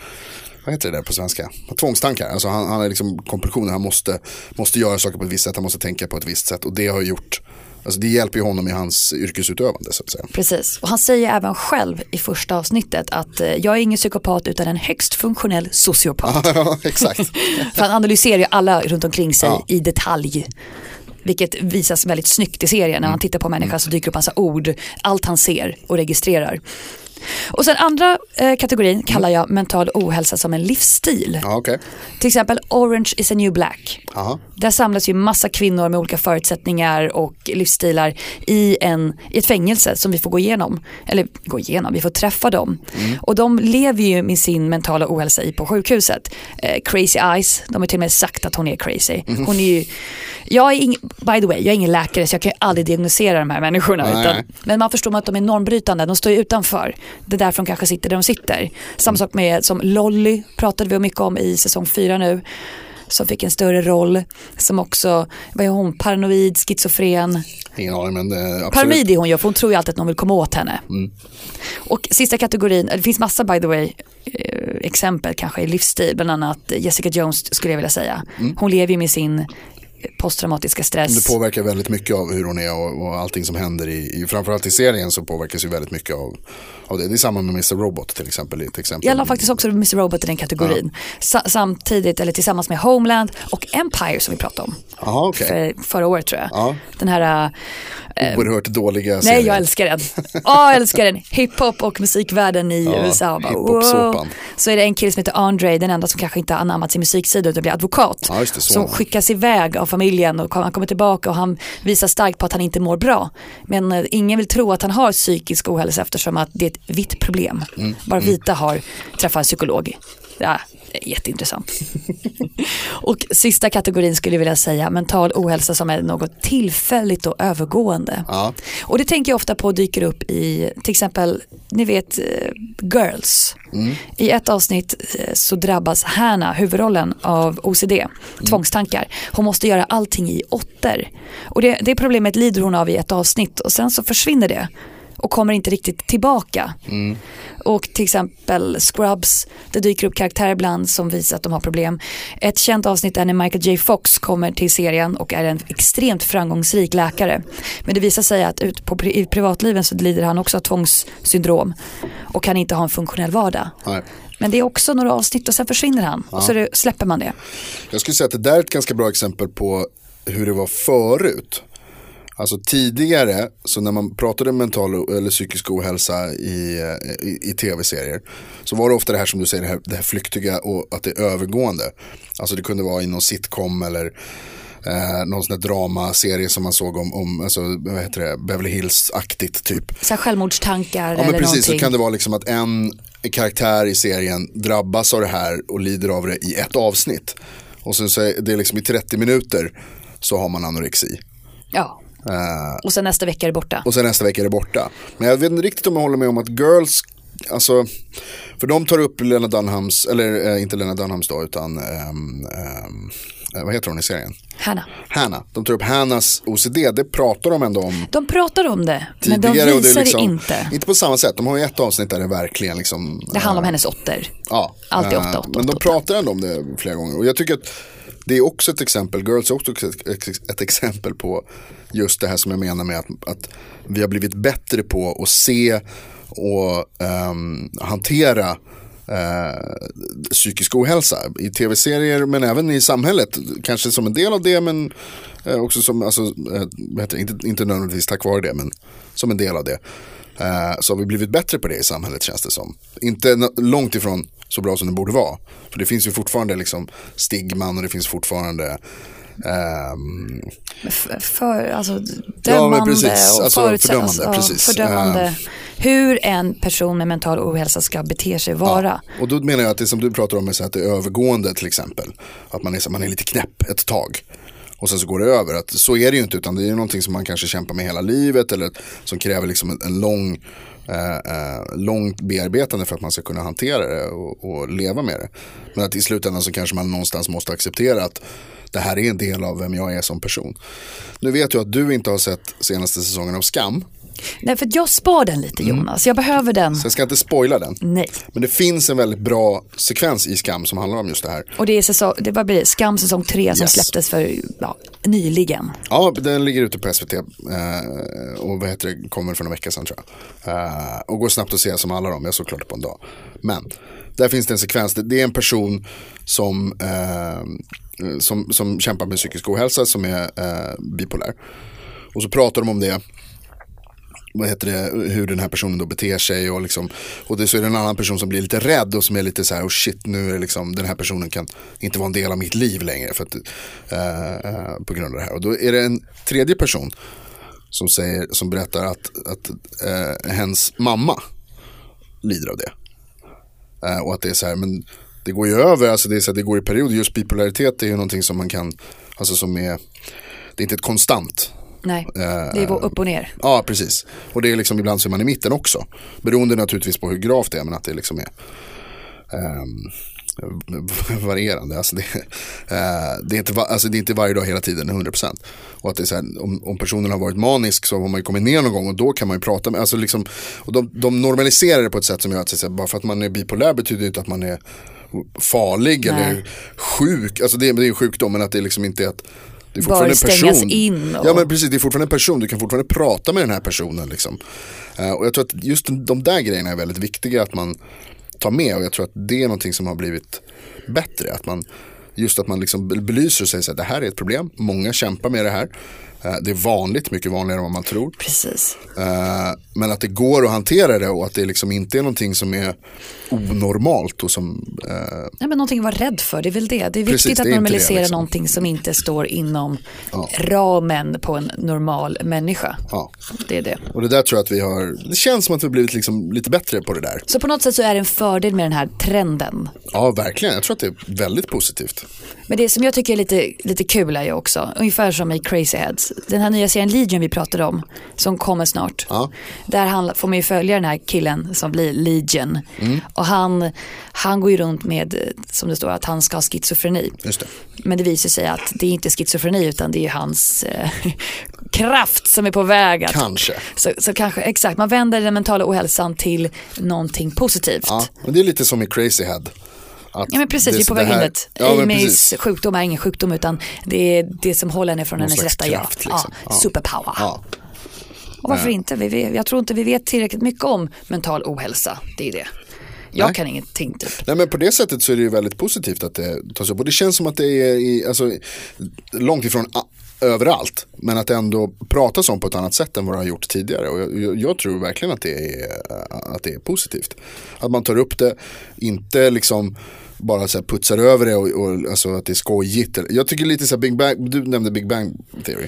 Speaker 4: Vad heter det där på svenska? Tvångstankar. Alltså han, han har liksom kompulsioner, han måste, måste göra saker på ett visst sätt, han måste tänka på ett visst sätt. Och det har gjort Alltså det hjälper ju honom i hans yrkesutövande så att säga.
Speaker 3: Precis, och han säger även själv i första avsnittet att eh, jag är ingen psykopat utan en högst funktionell sociopat.
Speaker 4: ja, exakt.
Speaker 3: För han analyserar ju alla runt omkring sig
Speaker 4: Ja.
Speaker 3: i detalj. Vilket visas väldigt snyggt i serien. När han tittar på människan så dyker upp massa ord. Allt han ser och registrerar. Och sen andra eh, kategorin kallar jag mental ohälsa som en livsstil.
Speaker 4: Ja, okej.
Speaker 3: Till exempel Orange is a new black.
Speaker 4: Aha.
Speaker 3: Där samlas ju massa kvinnor med olika förutsättningar och livsstilar i, en, i ett fängelse som vi får gå igenom. Eller gå igenom, vi får träffa dem. Och de lever ju med sin mentala ohälsa i på sjukhuset. Eh, crazy Eyes, de har till och med sagt att hon är crazy. Hon är ju, jag är ing, by the way, jag är ingen läkare så jag kan ju aldrig diagnosera de här människorna. Utan, men man förstår att de är normbrytande, de står ju utanför. Det är därför de kanske sitter där de sitter. Samma sak med som Lolly pratade vi mycket om i säsong fyra nu. Som fick en större roll. Som också, vad är hon, paranoid, schizofren.
Speaker 4: Ingen aning men eh, absolut.
Speaker 3: Paranoid är hon ju för hon tror ju alltid att någon vill komma åt henne. Och sista kategorin, det finns massa by the way eh, exempel kanske i livsstil, bland annat Jessica Jones skulle jag vilja säga. Hon lever ju med sin posttraumatiska stress.
Speaker 4: Det påverkar väldigt mycket av hur hon är och, och allting som händer i, i, framförallt i serien så påverkas ju väldigt mycket av, av det. Det är samma med Mr. Robot till exempel. Ett exempel.
Speaker 3: Jag la faktiskt också Mr. Robot i den kategorin. Sa- samtidigt, eller tillsammans med Homeland och Empire som vi pratade om.
Speaker 4: Jaha, okej.
Speaker 3: För, förra året tror jag.
Speaker 4: Ja.
Speaker 3: Den här,
Speaker 4: Oerhört dåliga
Speaker 3: nej
Speaker 4: serier.
Speaker 3: jag älskar den. Ja, jag älskar den. Hiphop och musikvärlden i
Speaker 4: Ja,
Speaker 3: USA. Bara,
Speaker 4: hiphop-såpan.
Speaker 3: wow. Så är det en kille som heter Andre, den enda som kanske inte har anammat sin musiksida utan blir advokat.
Speaker 4: Ja, det, så.
Speaker 3: som skickas iväg av familjen och han kommer tillbaka och han visar starkt på att han inte mår bra. Men eh, ingen vill tro att han har psykisk ohälsa eftersom att det är ett vitt problem.
Speaker 4: Mm.
Speaker 3: Bara vita har träffat en psykolog. Ja, jätteintressant. och sista kategorin skulle jag vilja säga mental ohälsa som är något tillfälligt och övergående.
Speaker 4: Ja.
Speaker 3: Och det tänker jag ofta på dyker upp i till exempel, ni vet, eh, Girls. I ett avsnitt eh, så drabbas Hanna, huvudrollen, av OCD, tvångstankar. Hon måste göra allting i åttor. Och det, det problemet lider hon av i ett avsnitt och sen så försvinner det och kommer inte riktigt tillbaka. Och till exempel Scrubs, det dyker upp karaktärer ibland som visar att de har problem. Ett känt avsnitt är när Michael J Fox kommer till serien och är en extremt framgångsrik läkare. Men det visar sig att ut på, i privatliven så lider han också av tvångssyndrom och kan inte ha en funktionell vardag.
Speaker 4: Nej.
Speaker 3: Men det är också några avsnitt och sen försvinner han och så det, släpper man det.
Speaker 4: Jag skulle säga att det där är ett ganska bra exempel på hur det var förut. Alltså tidigare, så när man pratade mental eller psykisk ohälsa i, eh, i, i tv-serier så var det ofta det här som du säger, det här, det här flyktiga och att det är övergående. Alltså det kunde vara i någon sitcom eller eh, någon sån där dramaserie som man såg om, om alltså, vad heter det, Beverly Hills-aktigt typ.
Speaker 3: Så självmordstankar
Speaker 4: Ja men
Speaker 3: eller
Speaker 4: precis,
Speaker 3: någonting.
Speaker 4: så kan det vara liksom att en karaktär i serien drabbas av det här och lider av det i ett avsnitt. Och sen så är det liksom i 30 minuter så har man anorexi.
Speaker 3: Ja.
Speaker 4: Eh,
Speaker 3: Och sen nästa vecka är det borta.
Speaker 4: och sen nästa vecka är det borta. Men jag vet inte riktigt om jag håller med om att Girls, alltså, för de tar upp Lena Dunhams, eller eh, inte Lena Dunhams då, utan, ehm, eh, vad heter hon i serien?
Speaker 3: Hanna.
Speaker 4: Hanna. De tar upp Hannas OCD, det pratar de ändå om
Speaker 3: De pratar om det, men de visar
Speaker 4: är liksom,
Speaker 3: det inte.
Speaker 4: Inte på samma sätt, de har ju ett avsnitt där det verkligen liksom
Speaker 3: Det handlar om
Speaker 4: eh,
Speaker 3: hennes åttor.
Speaker 4: Ja,
Speaker 3: Alltid åtta, åtta,
Speaker 4: Men de
Speaker 3: åtta,
Speaker 4: pratar ändå om det flera gånger. Och jag tycker att det är också ett exempel, Girls är också ett, ett, exempel på just det här som jag menar med att, att vi har blivit bättre på att se och um, hantera eh, psykisk ohälsa i tv-serier men även i samhället. Kanske som en del av det men eh, också som, alltså, eh. Inte, inte nödvändigtvis tack vare det men som en del av det. Eh, så har vi blivit bättre på det i samhället känns det som. Inte långt ifrån så bra som det borde vara. För det finns ju fortfarande liksom stigman och det finns fortfarande ehm,
Speaker 3: F- för, alltså,
Speaker 4: Ja,
Speaker 3: dömande
Speaker 4: men precis.
Speaker 3: och
Speaker 4: Alltså,
Speaker 3: förutsätt-
Speaker 4: fördömande,
Speaker 3: ja,
Speaker 4: precis.
Speaker 3: fördömande.
Speaker 4: Eh.
Speaker 3: Hur en person med mental ohälsa ska bete sig vara.
Speaker 4: Och då menar jag att det som du pratar om är så att det är övergående till exempel. Att man är, så, man är lite knäpp ett tag. Och sen så går det över. Att så är det ju inte utan det är ju någonting som man kanske kämpar med hela livet. Eller som kräver liksom en, en lång, eh, eh, långt bearbetande för att man ska kunna hantera det och, och leva med det. Men att i slutändan så kanske man någonstans måste acceptera att det här är en del av vem jag är som person. Nu vet jag att du inte har sett senaste säsongen av Skam.
Speaker 3: Nej för jag spar den lite Jonas, jag behöver den.
Speaker 4: Så jag ska inte spoila den.
Speaker 3: Nej.
Speaker 4: Men det finns en väldigt bra sekvens i Skam som handlar om just det här.
Speaker 3: Och det är säsong, det var blir? Skam säsong tre som
Speaker 4: Yes.
Speaker 3: släpptes för ja, nyligen.
Speaker 4: Ja, den ligger ute på SVT eh, och vad heter det, kommer för några veckor sedan tror jag. Eh, och går snabbt att se som alla de, jag såg klart det på en dag. Men där finns det en sekvens, det, det är en person som, eh, som, som kämpar med psykisk ohälsa som är eh, bipolär. Och så pratar de om det vad heter det, hur den här personen då beter sig och, liksom, och det, så är det en annan person som blir lite rädd och som är lite så här, oh shit nu är det liksom, den här personen kan inte vara en del av mitt liv längre för att, eh, eh på grund av det här. Och då är det en tredje person som, säger, som berättar att, att eh, hens mamma lider av det. Eh, och att det är så här, men det går ju över, alltså det, är så här, det går i perioder, just bipolaritet är ju någonting som man kan, alltså som är, det är inte ett konstant
Speaker 3: Nej, det är upp och ner.
Speaker 4: Ja, precis. Och det är liksom ibland så är man i mitten också. Beroende naturligtvis på hur gravt det är, men att det liksom är ehm, varierande. Alltså det, eh, det, är inte, alltså det är inte varje dag hela tiden, 100%. Och att det är så här, om, om personen har varit manisk så har man ju kommit ner någon gång och då kan man ju prata med, alltså liksom, och de, de normaliserar det på ett sätt som gör att så här, bara för att man är bipolär betyder det inte att man är farlig
Speaker 3: Nej.
Speaker 4: eller sjuk. Alltså det, det är en sjukdom men att det liksom inte är att det är
Speaker 3: Bör
Speaker 4: fortfarande en
Speaker 3: stängas
Speaker 4: person.
Speaker 3: in och-
Speaker 4: Ja men precis, det är fortfarande en person, du kan fortfarande prata med den här personen. Liksom. Eh, och jag tror att just de där grejerna är väldigt viktiga att man tar med och jag tror att det är någonting som har blivit bättre. Att man, just att man liksom belyser och säger att det här är ett problem, många kämpar med det här. Eh, det är vanligt, mycket vanligare än vad man tror.
Speaker 3: Precis.
Speaker 4: Eh, men att det går att hantera det och att det liksom inte är någonting som är onormalt och som eh,
Speaker 3: Nej, men någonting att vara rädd för, det är väl det. Det är viktigt
Speaker 4: Precis,
Speaker 3: att
Speaker 4: är
Speaker 3: normalisera
Speaker 4: det, liksom.
Speaker 3: någonting som inte står inom
Speaker 4: Ja.
Speaker 3: ramen på en normal människa.
Speaker 4: ja.
Speaker 3: Det är det.
Speaker 4: Och det där tror jag att vi har, det känns som att vi har blivit liksom lite bättre på det där.
Speaker 3: Så på något sätt så är det en fördel med den här trenden.
Speaker 4: Ja, verkligen. Jag tror att det är väldigt positivt.
Speaker 3: Men det som jag tycker är lite, lite kul är ju också, ungefär som i Crazy Heads, den här nya serien Legion vi pratade om, som kommer snart.
Speaker 4: Ja.
Speaker 3: Där han, får man ju följa den här killen som blir Legion. Och han, han går ju runt med, som det står, att han ska ha schizofreni.
Speaker 4: Det.
Speaker 3: Men det visar sig att det är inte schizofreni utan det är hans eh, kraft som är på väg att
Speaker 4: Kanske.
Speaker 3: Så, så kanske, exakt, man vänder den mentala ohälsan till någonting positivt.
Speaker 4: Ja, men det är lite som i Crazy Head. Att
Speaker 3: Ja men precis, vi är på väg in dit.
Speaker 4: Ja,
Speaker 3: Amys sjukdom är ingen sjukdom utan det är det som håller henne från
Speaker 4: Någon
Speaker 3: hennes rätta jag.
Speaker 4: liksom.
Speaker 3: Ja,
Speaker 4: Ja.
Speaker 3: superpower.
Speaker 4: Ja.
Speaker 3: Och varför inte? Vi vet, jag tror inte vi vet tillräckligt mycket om mental ohälsa. Det är det. Jag
Speaker 4: Nej.
Speaker 3: kan ingenting typ.
Speaker 4: Nej men på det sättet så är det ju väldigt positivt att det tas upp. Och det känns som att det är i, alltså, långt ifrån överallt. Men att ändå pratas om på ett annat sätt än vad det har gjort tidigare. Och jag, jag, jag tror verkligen att det, är, eh, att det är positivt. Att man tar upp det, inte liksom bara så här putsar över det och, och alltså att det är skojigt. Jag tycker lite så här Big Bang, du nämnde Big Bang Theory.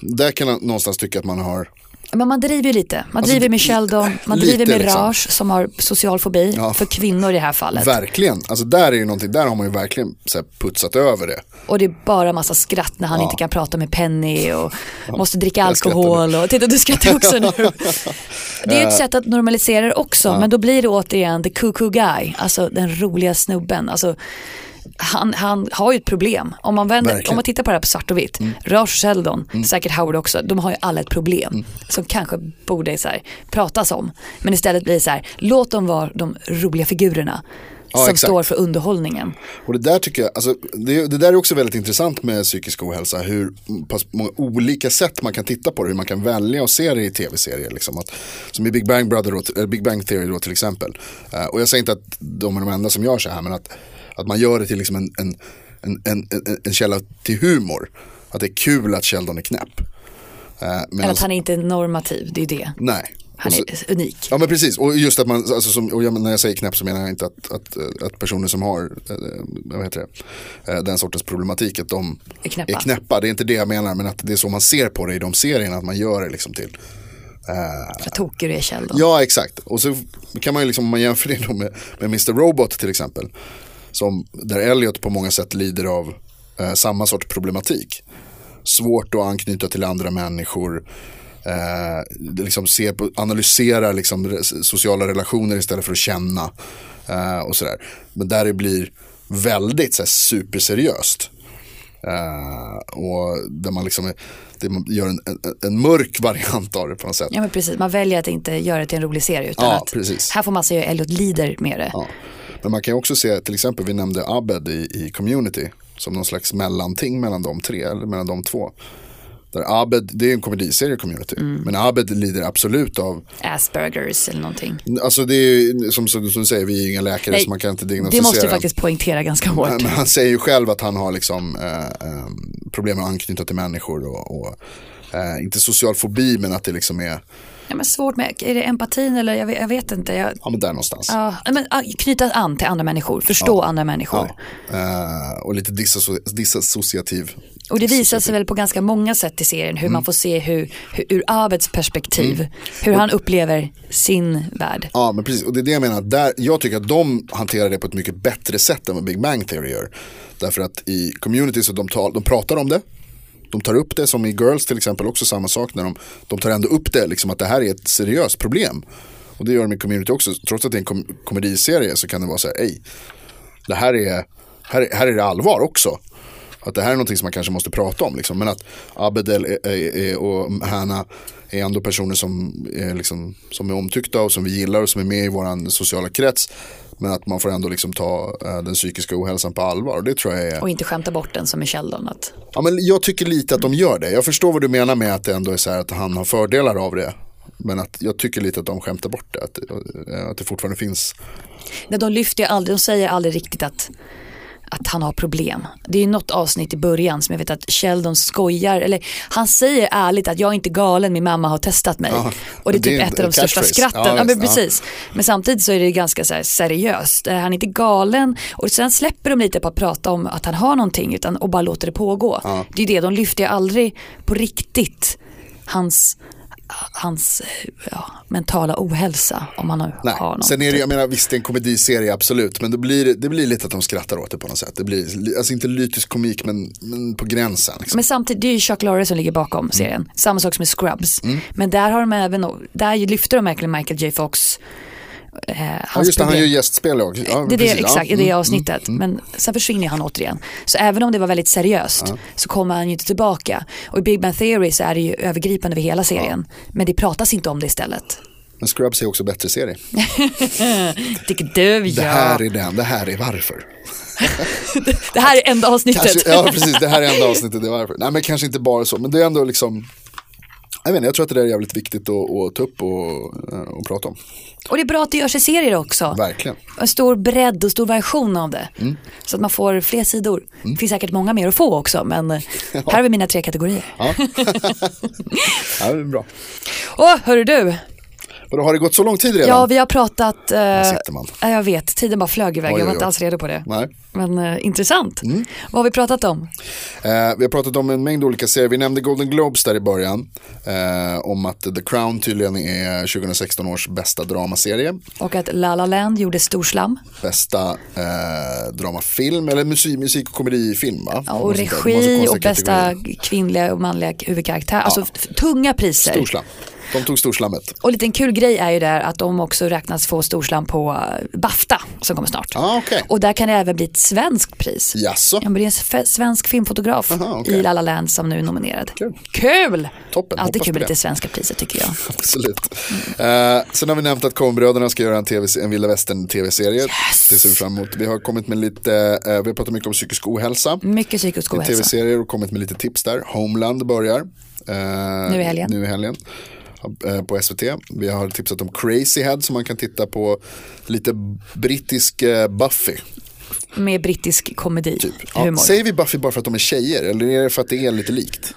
Speaker 4: Där kan jag någonstans tycka att man har
Speaker 3: men man driver ju lite. Man
Speaker 4: Alltså,
Speaker 3: driver med Sheldon, man
Speaker 4: lite
Speaker 3: driver med
Speaker 4: liksom.
Speaker 3: Raj som har social fobi.
Speaker 4: Ja.
Speaker 3: För kvinnor i det här fallet.
Speaker 4: Verkligen, alltså där är ju någonting, där har man ju verkligen så putsat över det.
Speaker 3: Och det är bara massa skratt när han
Speaker 4: Ja.
Speaker 3: inte kan prata med Penny och måste dricka alkohol. Och, titta du skrattar också nu. Det är ju ett sätt att normalisera det också men då blir det återigen the cuckoo guy, alltså den roliga snubben. Alltså, han, han har ju ett problem. Om man, vänder,
Speaker 4: Verkligen.
Speaker 3: om man tittar på det här på svart och vitt, Raj och Sheldon, säkert Howard också, de har ju alla ett problem som kanske borde så här, pratas om. Men istället blir det så här, låt dem vara de roliga figurerna
Speaker 4: Ja,
Speaker 3: som
Speaker 4: exakt.
Speaker 3: står för underhållningen.
Speaker 4: Och det där tycker jag, alltså, det, det där är också väldigt intressant med psykisk ohälsa. Hur pass många olika sätt man kan titta på det. Hur man kan välja och se det i tv-serier. Liksom. Att, som i Big Bang, Brother eller Big Bang Theory då till exempel. Eh, och jag säger inte att de är de enda som gör så här. Men att, att man gör det till liksom en, en, en, en, en, källa till humor. Att det är kul att Sheldon är knäpp. Eh, medans-
Speaker 3: att han är inte normativ, det är det.
Speaker 4: Nej.
Speaker 3: Han
Speaker 4: så-
Speaker 3: är unik.
Speaker 4: Ja men precis, och just att man, alltså som, och jag, när jag säger knäpp så menar jag inte att, att, att personer som har eh, vad heter det, eh, den sortens problematik att de
Speaker 3: Är knäppa.
Speaker 4: är knäppa. Det är inte det jag menar men att det är så man ser på det i de serierna, att man gör det liksom till.
Speaker 3: För tokig du är Sheldon.
Speaker 4: Ja exakt, och så kan man ju liksom, om man jämför det med, med Mr. Robot till exempel. Som, där Elliot på många sätt lider av eh, samma sorts problematik. Svårt att anknyta till andra människor. Eh, liksom se på, analyserar liksom re- sociala relationer istället för att känna. Eh, och sådär. Men där det blir väldigt så här, superseriöst. Eh, och där man liksom det man gör en, en, en mörk variant av det på något sätt.
Speaker 3: Ja men precis, man väljer att inte göra det till en rolig serie utan
Speaker 4: Ja,
Speaker 3: att
Speaker 4: precis.
Speaker 3: här får man se Elliot lider med det.
Speaker 4: Ja. Men man kan också se, till exempel vi nämnde Abed i, i Community som någon slags mellanting mellan de tre, eller mellan de två. Där Abed, det är en komediserie Community,
Speaker 3: Mm.
Speaker 4: men Abed lider absolut av,
Speaker 3: Aspergers eller någonting.
Speaker 4: alltså det är ju som, som, som du säger, vi är ju inga läkare
Speaker 3: Nej,
Speaker 4: så man kan inte
Speaker 3: Det
Speaker 4: diagnostisera.
Speaker 3: måste du faktiskt poängtera ganska hårt.
Speaker 4: Men han säger ju själv att han har liksom eh, eh, problem med att anknyta till människor och, och eh, inte social fobi men att det liksom är,
Speaker 3: Ja, men svårt med, är det empatin eller jag vet, jag vet inte. Jag,
Speaker 4: ja men där någonstans.
Speaker 3: ja, men, knyta an till andra människor, förstå andra människor.
Speaker 4: Ja. Eh, och lite disassociativ.
Speaker 3: Och det visar sig väl på ganska många sätt i serien hur
Speaker 4: Mm.
Speaker 3: man får se hur, hur ur Abeds perspektiv, hur han upplever sin värld.
Speaker 4: Ja men precis, och det är det jag menar. Där, jag tycker att de hanterar det på ett mycket bättre sätt än vad Big Bang Theory gör. Därför att i community så de, tar, de pratar om det. De tar upp det som i Girls till exempel också samma sak. När de, de tar ändå upp det, liksom att det här är ett seriöst problem. Och det gör de i community också. Trots att det är en kom komediserie så kan det vara så här, ej, det här är, här, är- här är det allvar också. Att det här är någonting som man kanske måste prata om. Liksom. Men att Abedel och Hanna är ändå personer som är, liksom, som är omtyckta och som vi gillar och som är med i vår sociala krets. Men att man får ändå liksom ta eh, den psykiska ohälsan på allvar. Och det tror jag är...
Speaker 3: Och inte skämta bort den som i Sheldon. Att,
Speaker 4: Ja, men jag tycker lite att de gör det. Jag förstår vad du menar med att det ändå är så här att han har fördelar av det. Men att jag tycker lite att de skämtar bort det. Att, eh, att det fortfarande finns.
Speaker 3: nej, de lyfter ju aldrig, de säger aldrig riktigt att, att han har problem. Det är ju något avsnitt i början som jag vet att Sheldon skojar, eller han säger ärligt att jag är inte galen, min mamma har testat mig.
Speaker 4: Ja,
Speaker 3: och det är
Speaker 4: det
Speaker 3: typ
Speaker 4: är
Speaker 3: ett av de största
Speaker 4: catchphrase.
Speaker 3: skratten.
Speaker 4: Ja,
Speaker 3: Ja, men precis. Men samtidigt så är det ganska så seriöst. Eh, Han är inte galen och sen släpper de lite på att prata om att han har någonting utan, och bara låter det pågå. Det är det, de lyfter ju aldrig på riktigt hans hans eh, ja, mentala ohälsa om han har,
Speaker 4: Nej.
Speaker 3: har.
Speaker 4: Sen är det, jag menar visst det är en komediserie absolut. Men det blir, det blir lite att de skrattar åt det på något sätt. Det blir, li- alltså inte lytisk komik men, men på gränsen. Liksom.
Speaker 3: Men samtidigt, det är ju Chuck Lorre som ligger bakom serien. Samma sak som med Scrubs. Men där har de även, där lyfter de verkligen Michael J Fox. Eh,
Speaker 4: ja,
Speaker 3: hans
Speaker 4: just det, han gör gästspel också. Ja,
Speaker 3: det är det, exakt,
Speaker 4: Ja,
Speaker 3: i det
Speaker 4: mm,
Speaker 3: avsnittet. Men sen försvinner han återigen. Så även om det var väldigt seriöst så kommer han ju inte tillbaka. Och i Big Bang Theory så är det ju övergripande över hela serien. Men det pratas inte om det istället.
Speaker 4: Men Scrubs är också bättre serie.
Speaker 3: Tycker du
Speaker 4: Det
Speaker 3: ja.
Speaker 4: här är den, det här är varför.
Speaker 3: det här är enda avsnittet.
Speaker 4: Kanske, ja precis, det här är enda avsnittet, det är varför. Nej men kanske inte bara så, men det är ändå liksom jag, vet inte, jag tror att det där är jävligt viktigt att, att ta upp och, eh, och prata om.
Speaker 3: Och det är bra att det görs i serier också.
Speaker 4: Verkligen.
Speaker 3: En stor bredd och stor version av det.
Speaker 4: Mm.
Speaker 3: Så att man får fler sidor. Det finns säkert många mer att få också men eh, här har vi mina tre kategorier.
Speaker 4: Ja. ja, det är bra.
Speaker 3: Åh, hörru du.
Speaker 4: Vadå, har det gått så lång tid redan?
Speaker 3: Ja, vi har pratat. Eh,
Speaker 4: Här sitter man.
Speaker 3: ja, jag vet, tiden bara flög iväg.
Speaker 4: Oj,
Speaker 3: jag var
Speaker 4: oj,
Speaker 3: inte
Speaker 4: oj.
Speaker 3: alls redo på det.
Speaker 4: Nej.
Speaker 3: Men eh, intressant. Vad har vi pratat om?
Speaker 4: Eh, vi har pratat om en mängd olika serier. Vi nämnde Golden Globes där i början. Eh, om att The Crown tydligen är 2016 års bästa dramaserie.
Speaker 3: Och att La La Land gjorde storslam.
Speaker 4: Bästa eh, dramafilm, eller musik, musik och komedifilm va?
Speaker 3: Ja, och
Speaker 4: Något sånt där. Det var så
Speaker 3: regi
Speaker 4: konstiga
Speaker 3: och bästa
Speaker 4: kategorier.
Speaker 3: kvinnliga och manliga huvudkaraktär. Alltså f- tunga priser.
Speaker 4: Storslam. De tog storslammet.
Speaker 3: Och en liten kul grej är ju där att de också räknas få storslam på eh, Bafta som kommer snart.
Speaker 4: Ah, okej.
Speaker 3: Och där kan det även bli ett svenskt pris.
Speaker 4: Jaså?
Speaker 3: Ja, men det är en svensk filmfotograf
Speaker 4: Aha, okej.
Speaker 3: i La La Land som nu är nominerad.
Speaker 4: Kul.
Speaker 3: Kul!
Speaker 4: Toppen,
Speaker 3: Alltid kul med lite svenska priser tycker jag.
Speaker 4: Absolut. Eh, sen har vi nämnt att Coen-bröderna ska göra en, TV, en vilda västern tv-serie. Det ser vi fram emot. Vi har kommit med lite, eh, vi har pratat mycket om psykisk ohälsa.
Speaker 3: Mycket psykisk ohälsa.
Speaker 4: Tv-serier och kommit med lite tips där. Homeland börjar. eh,
Speaker 3: Nu i helgen.
Speaker 4: Nu i helgen. Eh, På SVT. Vi har tipsat om Crazy Head som man kan titta på lite brittisk eh, Buffy.
Speaker 3: Med brittisk komedi.
Speaker 4: Typ. Ja, säger vi Buffy bara för att de är tjejer eller är det för att det är lite likt?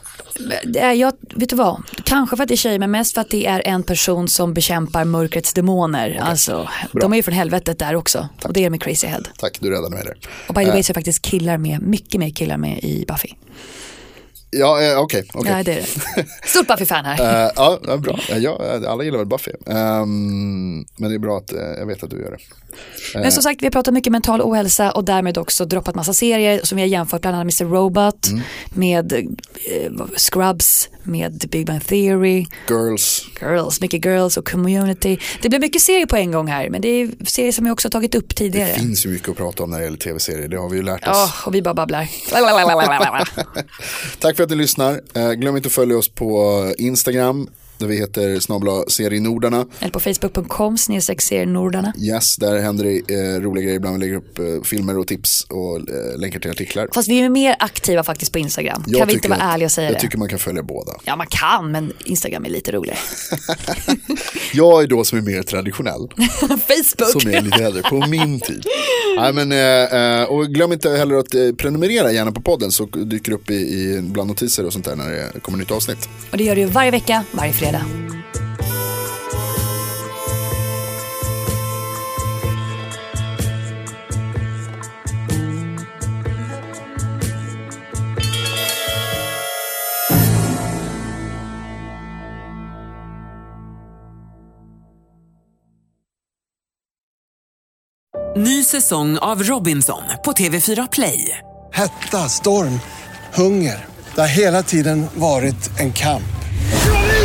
Speaker 3: Det är, jag, vet du vad? Kanske för att det är tjejer men mest för att det är en person som bekämpar mörkrets demoner. Alltså, de är ju från helvetet där också. Och det är med Crazy Head.
Speaker 4: Tack, du räddade mig där.
Speaker 3: Och by the way
Speaker 4: Eh,
Speaker 3: så är faktiskt killar med, mycket mer killar med i Buffy.
Speaker 4: Ja, eh, okej. okej.
Speaker 3: Ja, det är det. Stort Buffy-fan här.
Speaker 4: Eh, ja, bra. Ja, alla gillar väl Buffy. Ehm, men det är bra att eh, jag vet att du gör det.
Speaker 3: Men som sagt, vi har pratat mycket mental ohälsa och därmed också droppat massa serier som vi har jämfört, bland annat Mr. Robot
Speaker 4: Mm.
Speaker 3: med eh, Scrubs, med Big Bang Theory,
Speaker 4: Girls.
Speaker 3: Girls, mycket Girls och Community. Det blir mycket serier på en gång här, men det är serier som jag också tagit upp
Speaker 4: Det
Speaker 3: tidigare.
Speaker 4: finns ju mycket att prata om när det gäller tv-serier. Det har vi ju lärt oss.
Speaker 3: Ja, och vi bara babblar.
Speaker 4: Tack för att ni lyssnar. Eh, glöm inte att följa oss på Instagram. Där vi heter snabla serienordarna.
Speaker 3: Eller på facebook.com snedstreck serienordarna.
Speaker 4: Yes, där händer det eh, roliga grejer. Ibland vi lägger upp eh, filmer och tips och eh, länkar till artiklar.
Speaker 3: Fast vi är mer aktiva faktiskt på Instagram.
Speaker 4: Jag
Speaker 3: kan vi inte vara ärliga och säga
Speaker 4: Jag
Speaker 3: det?
Speaker 4: tycker man kan följa båda.
Speaker 3: Ja, man kan, men Instagram är lite roligare.
Speaker 4: Jag är då som är mer traditionell.
Speaker 3: Facebook.
Speaker 4: Som är lite äldre, på min tid. Nej, men, eh, eh, och glöm inte heller att eh, prenumerera gärna på podden så dyker det upp i, i bland notiser och sånt där när det kommer nytt avsnitt.
Speaker 3: Och det gör du varje vecka, varje fredag.
Speaker 5: Ny säsong av Robinson på TV4 Play.
Speaker 6: Hetta, storm, hunger. Det har hela tiden varit en kamp.